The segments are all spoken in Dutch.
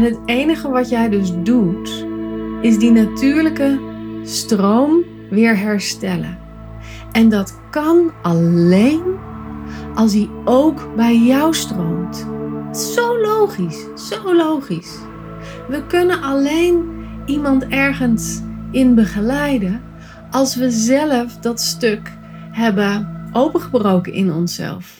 En het enige wat jij dus doet, is die natuurlijke stroom weer herstellen. En dat kan alleen als hij ook bij jou stroomt. Zo logisch, zo logisch. We kunnen alleen iemand ergens in begeleiden als we zelf dat stuk hebben opengebroken in onszelf.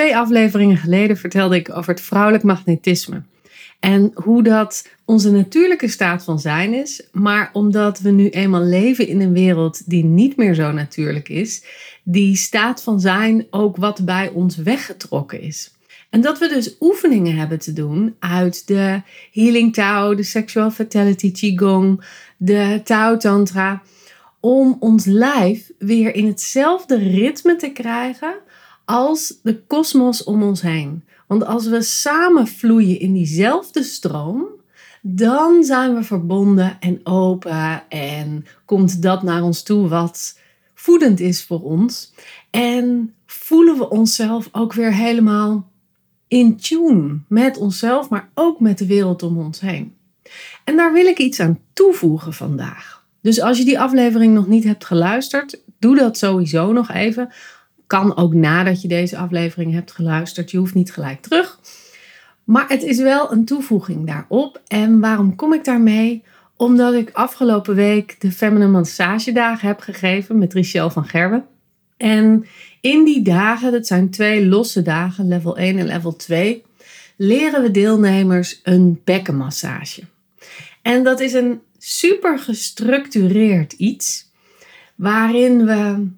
Twee afleveringen geleden vertelde ik over het vrouwelijk magnetisme. En hoe dat onze natuurlijke staat van zijn is, maar omdat we nu eenmaal leven in een wereld die niet meer zo natuurlijk is, die staat van zijn ook wat bij ons weggetrokken is. En dat we dus oefeningen hebben te doen uit de Healing Tao, de Sexual Fatality Qigong, de Tao Tantra, om ons lijf weer in hetzelfde ritme te krijgen als de kosmos om ons heen. Want als we samen vloeien in diezelfde stroom, dan zijn we verbonden en open en komt dat naar ons toe wat voedend is voor ons. En voelen we onszelf ook weer helemaal in tune met onszelf, maar ook met de wereld om ons heen. En daar wil ik iets aan toevoegen vandaag. Dus als je die aflevering nog niet hebt geluisterd, doe dat sowieso nog even kan ook nadat je deze aflevering hebt geluisterd. Je hoeft niet gelijk terug. Maar het is wel een toevoeging daarop. En waarom kom ik daarmee? Omdat ik afgelopen week de Feminine Massage Dagen heb gegeven met Richelle van Gerwen. En in die dagen, dat zijn twee losse dagen, level 1 en level 2, leren we deelnemers een bekkenmassage. En dat is een super gestructureerd iets waarin we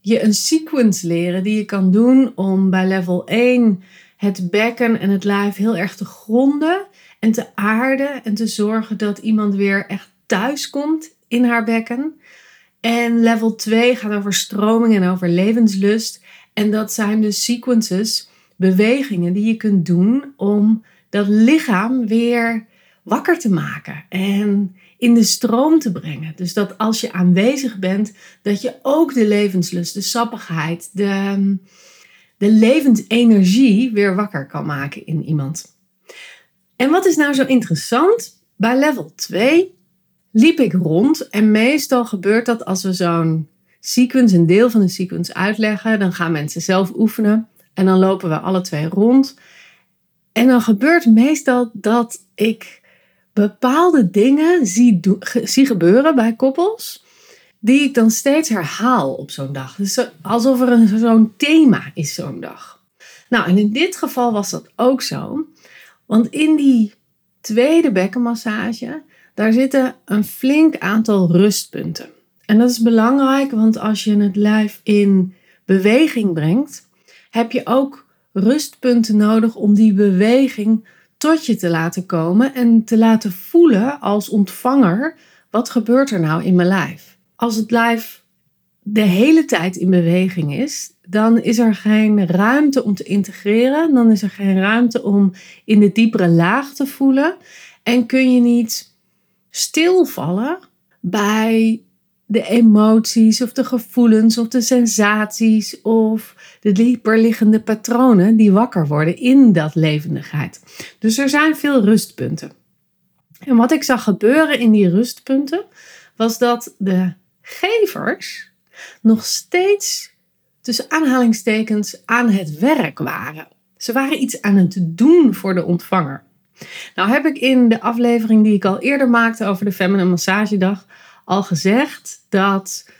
je een sequence leren die je kan doen om bij level 1 het bekken en het lijf heel erg te gronden en te aarden en te zorgen dat iemand weer echt thuis komt in haar bekken. En level 2 gaat over stroming en over levenslust. En dat zijn dus sequences, bewegingen die je kunt doen om dat lichaam weer wakker te maken. En in de stroom te brengen. Dus dat als je aanwezig bent, dat je ook de levenslust, de sappigheid, de, de levensenergie weer wakker kan maken in iemand. En wat is nou zo interessant? Bij level 2 liep ik rond en meestal gebeurt dat als we zo'n sequence, een deel van de sequence uitleggen, dan gaan mensen zelf oefenen en dan lopen we alle twee rond. En dan gebeurt meestal dat ik bepaalde dingen zie, zie gebeuren bij koppels, die ik dan steeds herhaal op zo'n dag. Dus alsof er zo'n thema is zo'n dag. Nou, en in dit geval was dat ook zo. Want in die tweede bekkenmassage, daar zitten een flink aantal rustpunten. En dat is belangrijk, want als je het lijf in beweging brengt, heb je ook rustpunten nodig om die beweging tot je te laten komen en te laten voelen als ontvanger, wat gebeurt er nou in mijn lijf? Als het lijf de hele tijd in beweging is, dan is er geen ruimte om te integreren, dan is er geen ruimte om in de diepere laag te voelen en kun je niet stilvallen bij de emoties of de gevoelens of de sensaties of de dieperliggende patronen die wakker worden in dat levendigheid. Dus er zijn veel rustpunten. En wat ik zag gebeuren in die rustpunten was dat de gevers nog steeds tussen aanhalingstekens aan het werk waren. Ze waren iets aan het doen voor de ontvanger. Nou heb ik in de aflevering die ik al eerder maakte over de Feminine Massagedag al gezegd dat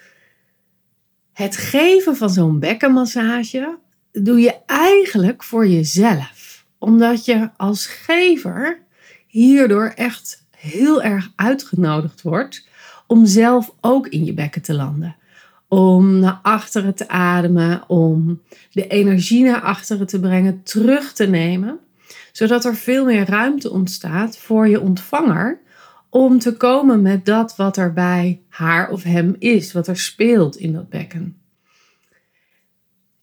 het geven van zo'n bekkenmassage doe je eigenlijk voor jezelf. Omdat je als gever hierdoor echt heel erg uitgenodigd wordt om zelf ook in je bekken te landen. Om naar achteren te ademen, om de energie naar achteren te brengen, terug te nemen Zodat er veel meer ruimte ontstaat voor je ontvanger om te komen met dat wat er bij haar of hem is, wat er speelt in dat bekken.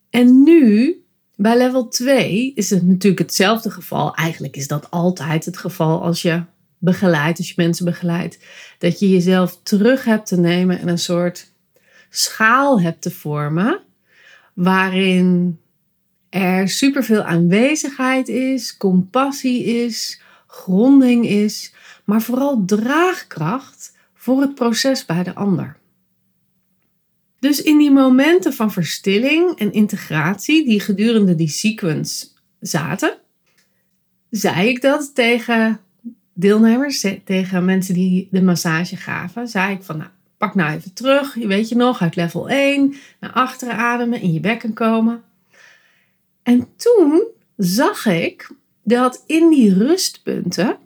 En nu, bij level 2, is het natuurlijk hetzelfde geval. Eigenlijk is dat altijd het geval als je begeleidt, als je mensen begeleidt. Dat je jezelf terug hebt te nemen en een soort schaal hebt te vormen. Waarin er superveel aanwezigheid is, compassie is, gronding is, maar vooral draagkracht voor het proces bij de ander. Dus in die momenten van verstilling en integratie die gedurende die sequence zaten, zei ik dat tegen deelnemers, tegen mensen die de massage gaven, zei ik van nou, pak nou even terug, je weet je nog, uit level 1 naar achteren ademen, in je bekken komen. En toen zag ik dat in die rustpunten,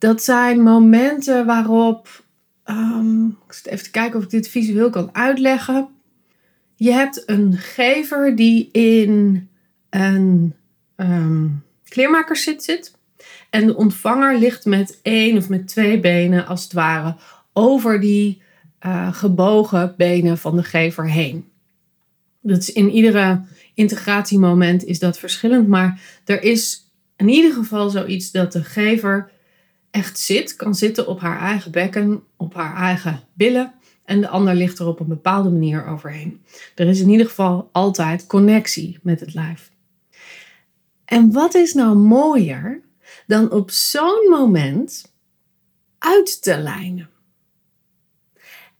dat zijn momenten waarop Um, ik zit even te kijken of ik dit visueel kan uitleggen. Je hebt een gever die in een um, zit. En de ontvanger ligt met één of met twee benen, als het ware, over die uh, gebogen benen van de gever heen. Dus in iedere integratiemoment is dat verschillend, maar er is in ieder geval zoiets dat de gever echt zit, kan zitten op haar eigen bekken, op haar eigen billen. En de ander ligt er op een bepaalde manier overheen. Er is in ieder geval altijd connectie met het lijf. En wat is nou mooier dan op zo'n moment uit te lijnen?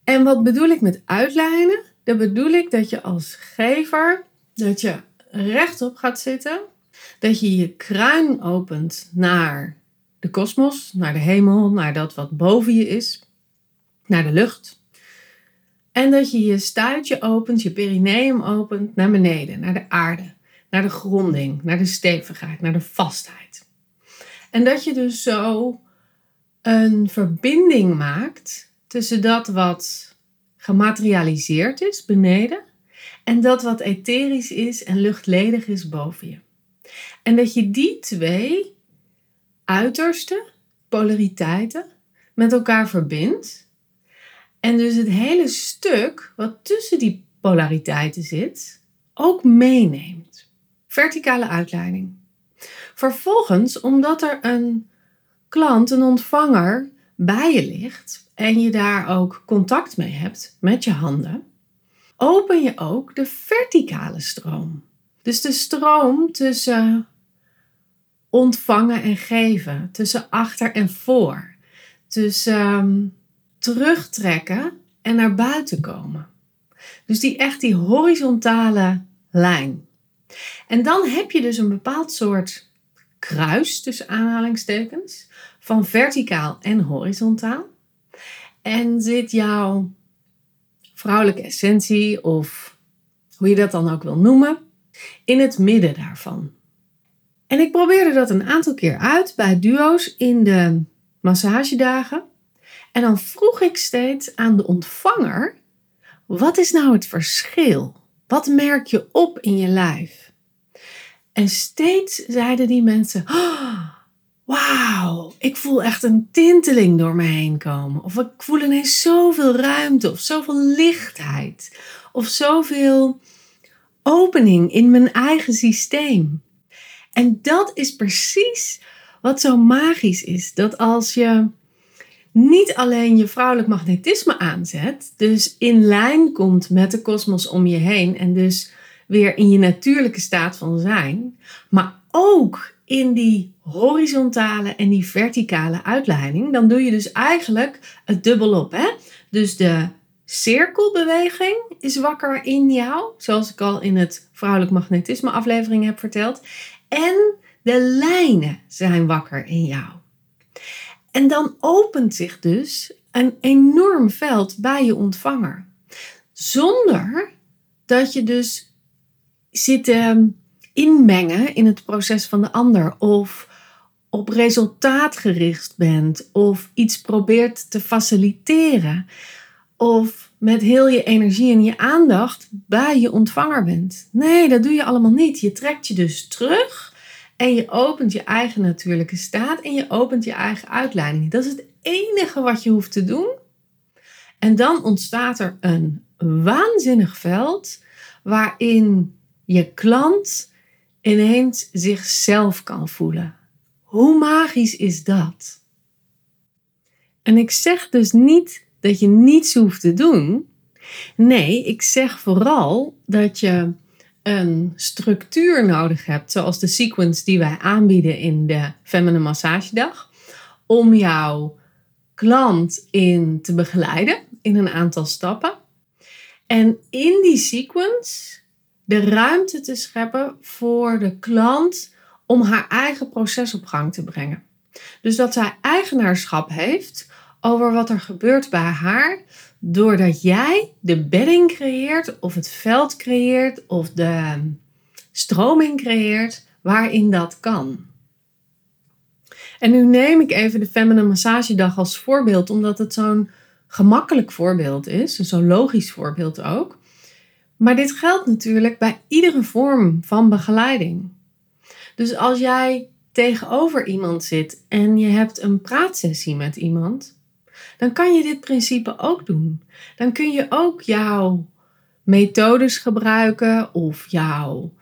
En wat bedoel ik met uitlijnen? Dan bedoel ik dat je als gever, dat je rechtop gaat zitten, dat je je kruin opent naar de kosmos, naar de hemel, naar dat wat boven je is, naar de lucht. En dat je je stuitje opent, je perineum opent naar beneden, naar de aarde, naar de gronding, naar de stevigheid, naar de vastheid. En dat je dus zo een verbinding maakt tussen dat wat gematerialiseerd is beneden en dat wat etherisch is en luchtledig is boven je. En dat je die twee uitersten, polariteiten, met elkaar verbindt. En dus het hele stuk wat tussen die polariteiten zit, ook meeneemt. Verticale uitleiding. Vervolgens, omdat er een klant, een ontvanger bij je ligt en je daar ook contact mee hebt met je handen, open je ook de verticale stroom. Dus de stroom tussen ontvangen en geven, tussen achter en voor, tussen um, terugtrekken en naar buiten komen. Dus die echt die horizontale lijn. En dan heb je dus een bepaald soort kruis tussen aanhalingstekens van verticaal en horizontaal. En zit jouw vrouwelijke essentie of hoe je dat dan ook wil noemen, in het midden daarvan. En ik probeerde dat een aantal keer uit bij duo's in de massagedagen. En dan vroeg ik steeds aan de ontvanger: wat is nou het verschil? Wat merk je op in je lijf? En steeds zeiden die mensen: oh, Wauw, ik voel echt een tinteling door me heen komen. Of ik voel ineens zoveel ruimte, of zoveel lichtheid, of zoveel opening in mijn eigen systeem. En dat is precies wat zo magisch is. Dat als je niet alleen je vrouwelijk magnetisme aanzet, dus in lijn komt met de kosmos om je heen en dus weer in je natuurlijke staat van zijn, maar ook in die horizontale en die verticale uitleiding, dan doe je dus eigenlijk het dubbelop. Hè? Dus de cirkelbeweging is wakker in jou, zoals ik al in het vrouwelijk magnetisme aflevering heb verteld en de lijnen zijn wakker in jou. En dan opent zich dus een enorm veld bij je ontvanger. Zonder dat je dus zit ehm, inmengen in het proces van de ander of op resultaat gericht bent of iets probeert te faciliteren of met heel je energie en je aandacht bij je ontvanger bent. Nee, dat doe je allemaal niet. Je trekt je dus terug En je opent je eigen natuurlijke staat en je opent je eigen uitleiding. Dat is het enige wat je hoeft te doen. En dan ontstaat er een waanzinnig veld waarin je klant ineens zichzelf kan voelen. Hoe magisch is dat? En ik zeg dus niet dat je niets hoeft te doen. Nee, ik zeg vooral dat je een structuur nodig hebt, zoals de sequence die wij aanbieden in de Feminine Massagedag, om jouw klant in te begeleiden in een aantal stappen. En in die sequence de ruimte te scheppen voor de klant om haar eigen proces op gang te brengen. Dus dat zij eigenaarschap heeft over wat er gebeurt bij haar, doordat jij de bedding creëert, of het veld creëert, of de stroming creëert waarin dat kan. En nu neem ik even de Feminine Massagedag als voorbeeld, omdat het zo'n gemakkelijk voorbeeld is, zo'n logisch voorbeeld ook. Maar dit geldt natuurlijk bij iedere vorm van begeleiding. Dus als jij tegenover iemand zit en je hebt een praatsessie met iemand, dan kan je dit principe ook doen. Dan kun je ook jouw methodes gebruiken of jouw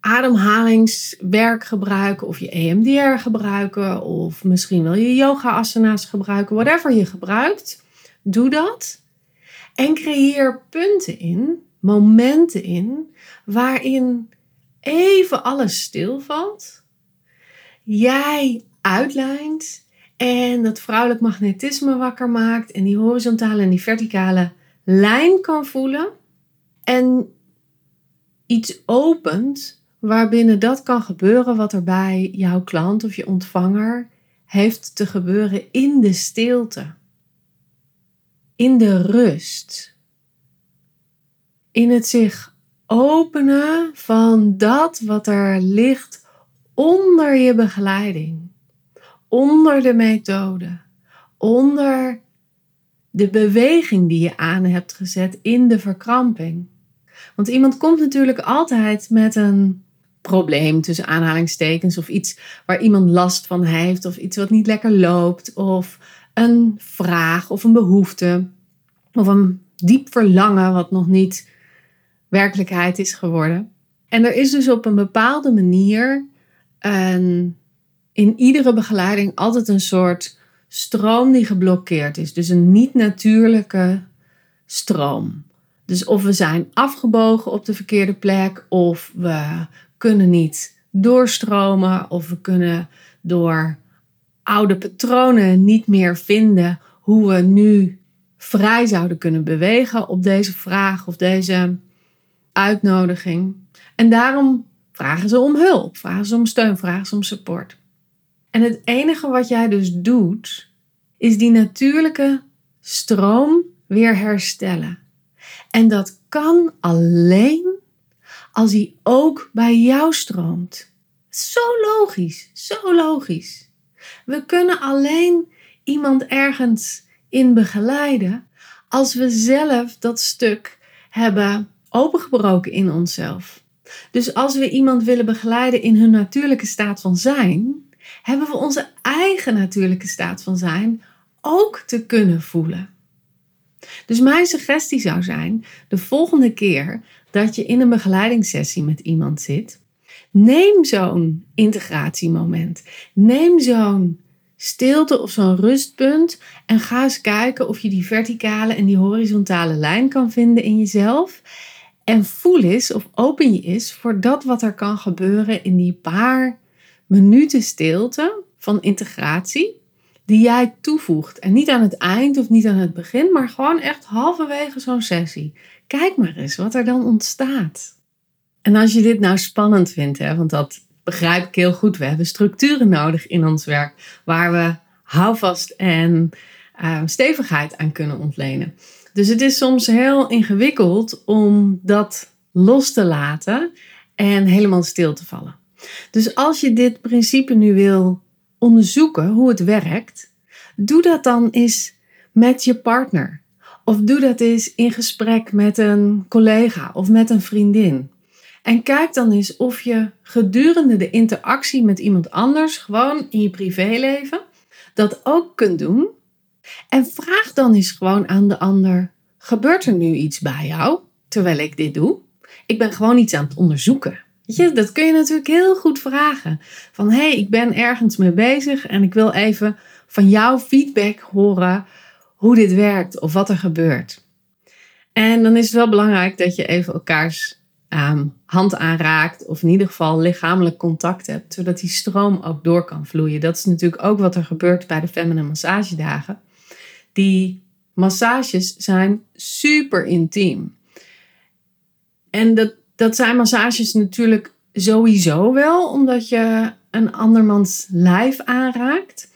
ademhalingswerk gebruiken of je EMDR gebruiken of misschien wil je yoga asana's gebruiken, whatever je gebruikt, doe dat en creëer punten in, momenten in waarin even alles stilvalt. Jij uitlijnt en dat vrouwelijk magnetisme wakker maakt en die horizontale en die verticale lijn kan voelen. En iets opent waarbinnen dat kan gebeuren wat er bij jouw klant of je ontvanger heeft te gebeuren in de stilte. In de rust. In het zich openen van dat wat er ligt onder je begeleiding onder de methode, onder de beweging die je aan hebt gezet in de verkramping. Want iemand komt natuurlijk altijd met een probleem tussen aanhalingstekens of iets waar iemand last van heeft of iets wat niet lekker loopt of een vraag of een behoefte of een diep verlangen wat nog niet werkelijkheid is geworden. En er is dus op een bepaalde manier een in iedere begeleiding altijd een soort stroom die geblokkeerd is. Dus een niet-natuurlijke stroom. Dus of we zijn afgebogen op de verkeerde plek, of we kunnen niet doorstromen, of we kunnen door oude patronen niet meer vinden hoe we nu vrij zouden kunnen bewegen op deze vraag of deze uitnodiging. En daarom vragen ze om hulp, vragen ze om steun, vragen ze om support. En het enige wat jij dus doet, is die natuurlijke stroom weer herstellen. En dat kan alleen als hij ook bij jou stroomt. Zo logisch, zo logisch. We kunnen alleen iemand ergens in begeleiden als we zelf dat stuk hebben opengebroken in onszelf. Dus als we iemand willen begeleiden in hun natuurlijke staat van zijn, hebben we onze eigen natuurlijke staat van zijn ook te kunnen voelen. Dus mijn suggestie zou zijn: de volgende keer dat je in een begeleidingssessie met iemand zit, neem zo'n integratiemoment. Neem zo'n stilte of zo'n rustpunt en ga eens kijken of je die verticale en die horizontale lijn kan vinden in jezelf. En voel eens of open je is voor dat wat er kan gebeuren in die paar minuten stilte van integratie die jij toevoegt. En niet aan het eind of niet aan het begin, maar gewoon echt halverwege zo'n sessie. Kijk maar eens wat er dan ontstaat. En als je dit nou spannend vindt, hè, want dat begrijp ik heel goed. We hebben structuren nodig in ons werk waar we houvast en uh, stevigheid aan kunnen ontlenen. Dus het is soms heel ingewikkeld om dat los te laten en helemaal stil te vallen. Dus als je dit principe nu wil onderzoeken, hoe het werkt, doe dat dan eens met je partner. Of doe dat eens in gesprek met een collega of met een vriendin. En kijk dan eens of je gedurende de interactie met iemand anders, gewoon in je privéleven, dat ook kunt doen. En vraag dan eens gewoon aan de ander: gebeurt er nu iets bij jou terwijl ik dit doe? Ik ben gewoon iets aan het onderzoeken. Je, dat kun je natuurlijk heel goed vragen. Van hé, hey, ik ben ergens mee bezig en ik wil even van jouw feedback horen hoe dit werkt of wat er gebeurt. En dan is het wel belangrijk dat je even elkaars Ehm, hand aanraakt of in ieder geval lichamelijk contact hebt, zodat die stroom ook door kan vloeien. Dat is natuurlijk ook wat er gebeurt bij de feminine massagedagen. Die massages zijn super intiem. En dat, dat zijn massages natuurlijk sowieso wel, omdat je een andermans lijf aanraakt.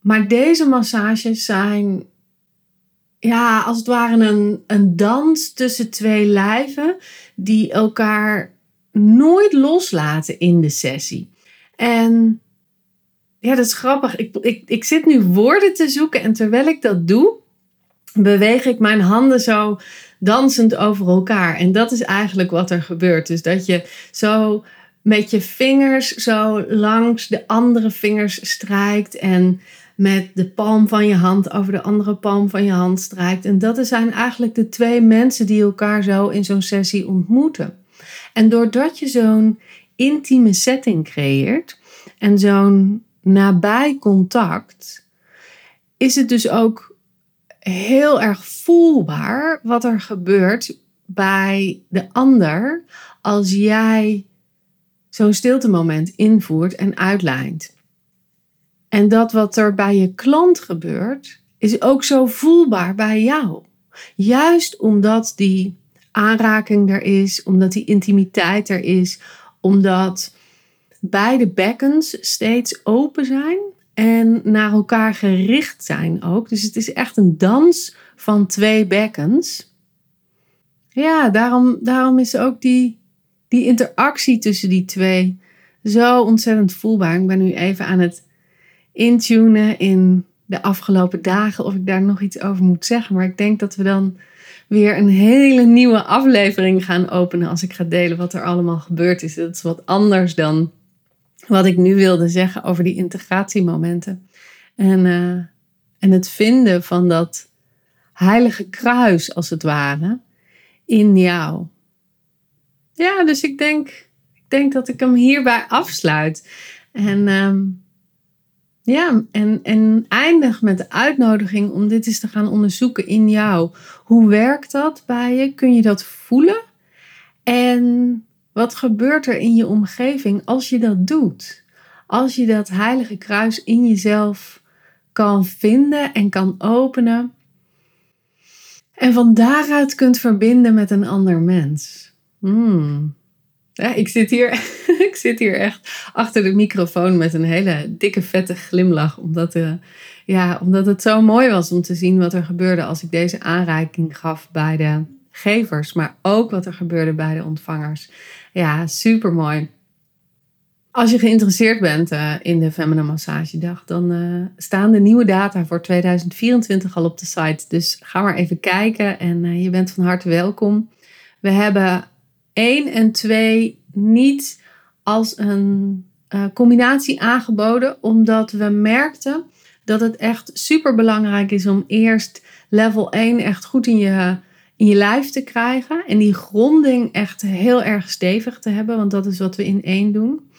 Maar deze massages zijn ja, als het ware een, een dans tussen twee lijven die elkaar nooit loslaten in de sessie. En ja, dat is grappig. Ik, ik, ik zit nu woorden te zoeken en terwijl ik dat doe, beweeg ik mijn handen zo dansend over elkaar. En dat is eigenlijk wat er gebeurt. Dus dat je zo met je vingers zo langs de andere vingers strijkt en met de palm van je hand over de andere palm van je hand strijkt. En dat zijn eigenlijk de twee mensen die elkaar zo in zo'n sessie ontmoeten. En doordat je zo'n intieme setting creëert en zo'n nabij contact, is het dus ook heel erg voelbaar wat er gebeurt bij de ander als jij zo'n stilte moment invoert en uitlijnt. En dat wat er bij je klant gebeurt, is ook zo voelbaar bij jou. Juist omdat die aanraking er is, omdat die intimiteit er is, omdat beide bekkens steeds open zijn en naar elkaar gericht zijn ook. Dus het is echt een dans van twee bekkens. Ja, daarom, daarom is ook die, die interactie tussen die twee zo ontzettend voelbaar. Ik ben nu even aan het intunen in de afgelopen dagen of ik daar nog iets over moet zeggen. Maar ik denk dat we dan weer een hele nieuwe aflevering gaan openen als ik ga delen wat er allemaal gebeurd is. Dat is wat anders dan wat ik nu wilde zeggen over die integratiemomenten. En, uh, en het vinden van dat heilige kruis, als het ware, in jou. Ja, dus ik denk, ik denk dat ik hem hierbij afsluit. En ehm, ja, en, en eindig met de uitnodiging om dit eens te gaan onderzoeken in jou. Hoe werkt dat bij je? Kun je dat voelen? En wat gebeurt er in je omgeving als je dat doet? Als je dat heilige kruis in jezelf kan vinden en kan openen. En van daaruit kunt verbinden met een ander mens. Hmm. Ja, ik zit, hier, ik zit hier echt achter de microfoon met een hele dikke vette glimlach. Omdat, uh, ja, omdat het zo mooi was om te zien wat er gebeurde als ik deze aanreiking gaf bij de gevers. Maar ook wat er gebeurde bij de ontvangers. Ja, super mooi. Als je geïnteresseerd bent uh, in de Feminine Massagedag, dan uh, staan de nieuwe data voor 2024 al op de site. Dus ga maar even kijken en je bent van harte welkom. We hebben 1 en 2 niet als een combinatie aangeboden, omdat we merkten dat het echt super belangrijk is om eerst level 1 echt goed in je, in je lijf te krijgen. En die gronding echt heel erg stevig te hebben, want dat is wat we in 1 doen.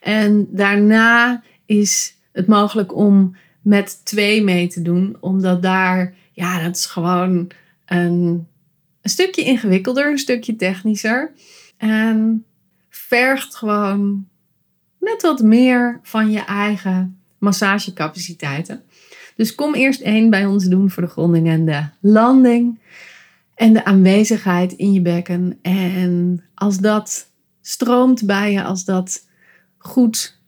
En daarna is het mogelijk om met 2 mee te doen, omdat daar, ja, dat is gewoon een een stukje ingewikkelder, een stukje technischer. En vergt gewoon net wat meer van je eigen massagecapaciteiten. Dus kom eerst één bij ons doen voor de gronding en de landing. En de aanwezigheid in je bekken. En als dat stroomt bij je, als dat goed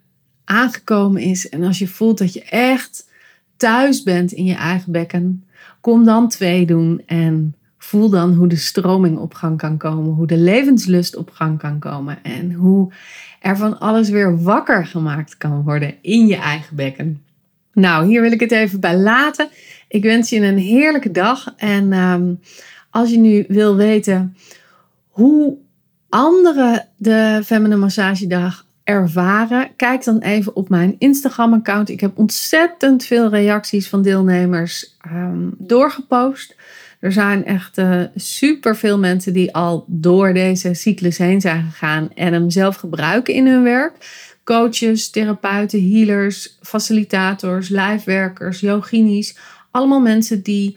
aangekomen is. En als je voelt dat je echt thuis bent in je eigen bekken. Kom dan twee doen en Voel dan hoe de stroming op gang kan komen, hoe de levenslust op gang kan komen en hoe er van alles weer wakker gemaakt kan worden in je eigen bekken. Nou, hier wil ik het even bij laten. Ik wens je een heerlijke dag en um, als je nu wil weten hoe anderen de Feminine Massagedag ervaren, kijk dan even op mijn Instagram-account. Ik heb ontzettend veel reacties van deelnemers ehm, doorgepost. Er zijn echt uh, super veel mensen die al door deze cyclus heen zijn gegaan en hem zelf gebruiken in hun werk. Coaches, therapeuten, healers, facilitators, lijfwerkers, yogini's. Allemaal mensen die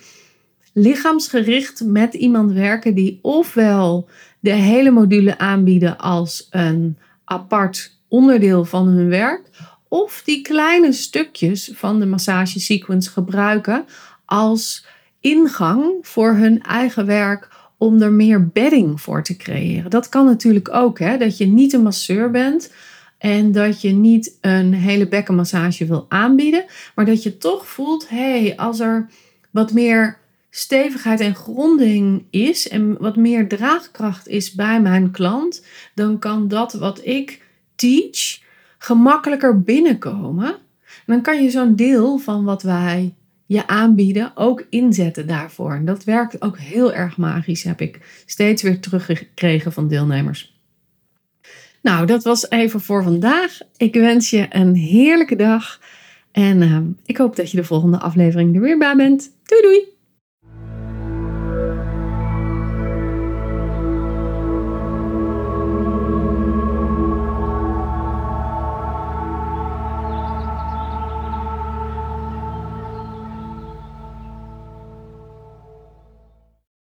lichaamsgericht met iemand werken die ofwel de hele module aanbieden als een apart onderdeel van hun werk, of die kleine stukjes van de massage sequence gebruiken als ingang voor hun eigen werk om er meer bedding voor te creëren. Dat kan natuurlijk ook, hè? dat je niet een masseur bent en dat je niet een hele bekkenmassage wil aanbieden, maar dat je toch voelt, hé, hey, als er wat meer stevigheid en gronding is en wat meer draagkracht is bij mijn klant, dan kan dat wat ik teach gemakkelijker binnenkomen. En dan kan je zo'n deel van wat wij je aanbieden ook inzetten daarvoor. En dat werkt ook heel erg magisch, heb ik steeds weer teruggekregen van deelnemers. Nou, dat was even voor vandaag. Ik wens je een heerlijke dag. En uh, ik hoop dat je de volgende aflevering er weer bij bent. Doei doei!